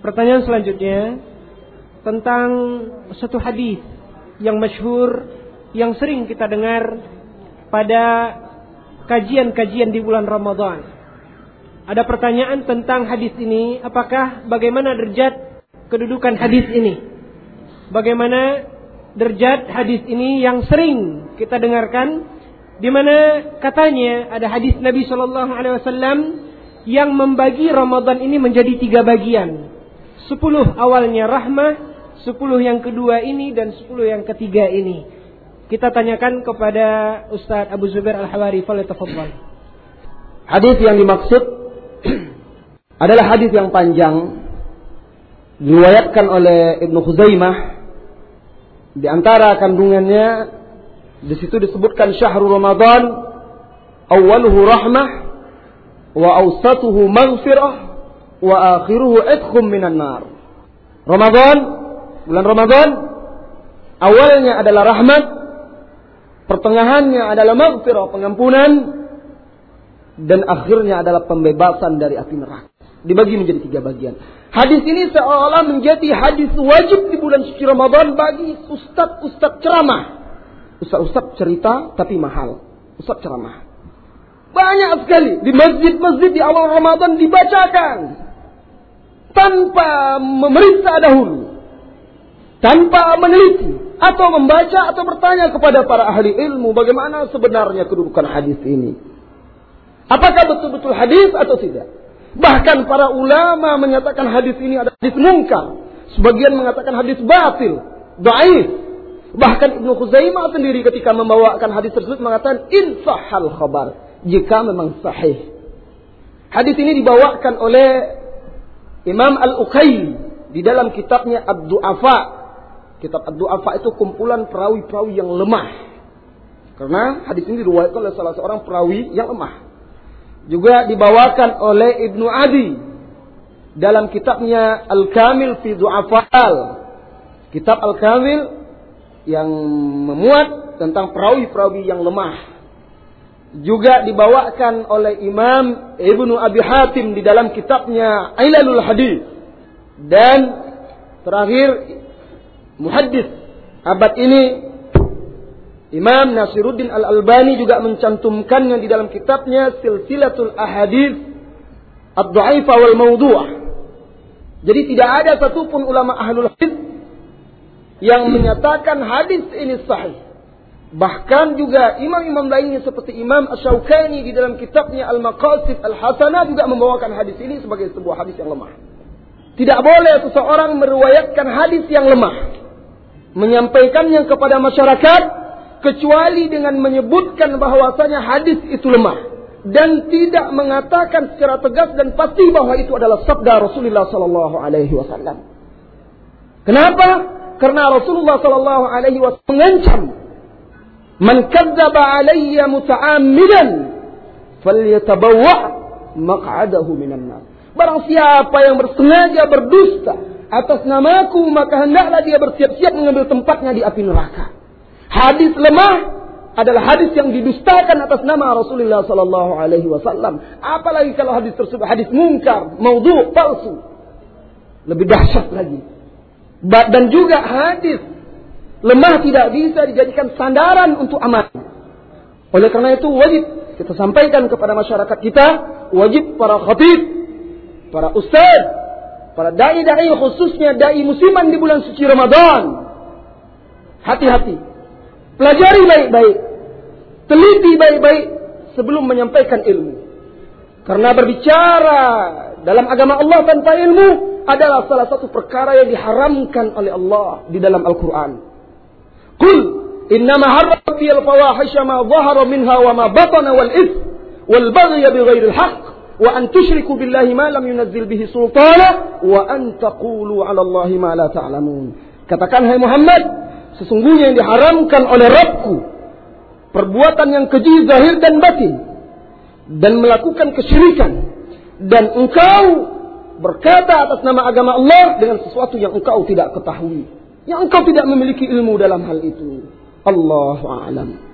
Pertanyaan selanjutnya tentang satu hadis yang masyhur yang sering kita dengar pada kajian-kajian di bulan Ramadan. Ada pertanyaan tentang hadis ini, apakah bagaimana derajat kedudukan hadis ini? Bagaimana derajat hadis ini yang sering kita dengarkan di mana katanya ada hadis Nabi Shallallahu alaihi wasallam yang membagi Ramadan ini menjadi tiga bagian. Sepuluh awalnya rahmah, sepuluh yang kedua ini dan sepuluh yang ketiga ini. Kita tanyakan kepada Ustaz Abu Zubair Al-Hawari, falyatafaddal. Hadis yang dimaksud adalah hadis yang panjang diriwayatkan oleh Ibnu Khuzaimah di antara kandungannya di situ disebutkan syahrul Ramadan awaluhu rahmah wa awsatuhu maghfirah wa akhiruhu idkhum minan nar. Ramadan, bulan Ramadan awalnya adalah rahmat, pertengahannya adalah maghfirah, pengampunan dan akhirnya adalah pembebasan dari api neraka. Dibagi menjadi tiga bagian. Hadis ini seolah menjadi hadis wajib di bulan suci Ramadan bagi ustadz-ustadz ceramah. Ustadz-ustadz cerita tapi mahal. Ustadz ceramah. Banyak sekali di masjid-masjid di awal Ramadan dibacakan tanpa memeriksa dahulu, tanpa meneliti atau membaca atau bertanya kepada para ahli ilmu bagaimana sebenarnya kedudukan hadis ini. Apakah betul-betul hadis atau tidak? Bahkan para ulama menyatakan hadis ini adalah hadis mungkar. Sebagian mengatakan hadis batil, daif. Bahkan Ibnu Khuzaimah sendiri ketika membawakan hadis tersebut mengatakan insahal khabar jika memang sahih. Hadis ini dibawakan oleh Imam Al-Uqayli di dalam kitabnya Ad-Du'afa. Kitab Ad-Du'afa itu kumpulan perawi-perawi yang lemah. Karena hadis ini diriwayatkan oleh salah seorang perawi yang lemah. Juga dibawakan oleh Ibnu Adi dalam kitabnya Al-Kamil fi Du'afal. Kitab Al-Kamil yang memuat tentang perawi-perawi yang lemah juga dibawakan oleh Imam Ibnu Abi Hatim di dalam kitabnya Ailalul Hadis dan terakhir muhaddis abad ini Imam Nasiruddin Al-Albani juga mencantumkannya di dalam kitabnya Silsilatul Ahadith Ad-Dhaifah wal Mawdu'ah. Jadi tidak ada satupun ulama ahlul hadis yang menyatakan hadis ini sahih. Bahkan juga imam-imam lainnya seperti Imam Ash-Shawqani di dalam kitabnya Al-Maqasid Al-Hasanah juga membawakan hadis ini sebagai sebuah hadis yang lemah. Tidak boleh seseorang meriwayatkan hadis yang lemah. Menyampaikannya kepada masyarakat kecuali dengan menyebutkan bahwasanya hadis itu lemah dan tidak mengatakan secara tegas dan pasti bahwa itu adalah sabda Rasulullah sallallahu alaihi wasallam. Kenapa? Karena Rasulullah sallallahu alaihi wasallam mengancam Man kadzdzaba alayya muta'ammidan falyatabawwa maq'adahu minan nar. Barang siapa yang bersengaja berdusta atas namaku maka hendaklah dia bersiap-siap mengambil tempatnya di api neraka. Hadis lemah adalah hadis yang didustakan atas nama Rasulullah sallallahu alaihi wasallam. Apalagi kalau hadis tersebut hadis mungkar, maudhu, palsu. Lebih dahsyat lagi. Dan juga hadis Lemah tidak bisa dijadikan sandaran untuk amal. Oleh karena itu wajib kita sampaikan kepada masyarakat kita, wajib para khatib, para ustaz, para dai-dai khususnya dai musiman di bulan suci Ramadan. Hati-hati. Pelajari baik-baik. Teliti baik-baik sebelum menyampaikan ilmu. Karena berbicara dalam agama Allah tanpa ilmu adalah salah satu perkara yang diharamkan oleh Allah di dalam Al-Quran. Qul innama harrama al fawahisha ma dhahara minha wa ma batana wal ith wal baghy bighairi al haqq wa an tusyriku billahi ma lam yunazzil bihi sultana wa an taqulu 'ala Allahi ma la ta'lamun. Katakan hai Muhammad, sesungguhnya yang diharamkan oleh Rabbku perbuatan yang keji zahir dan batin dan melakukan kesyirikan dan engkau berkata atas nama agama Allah dengan sesuatu yang engkau tidak ketahui yang engkau tidak memiliki ilmu dalam hal itu. Allahu a'lam.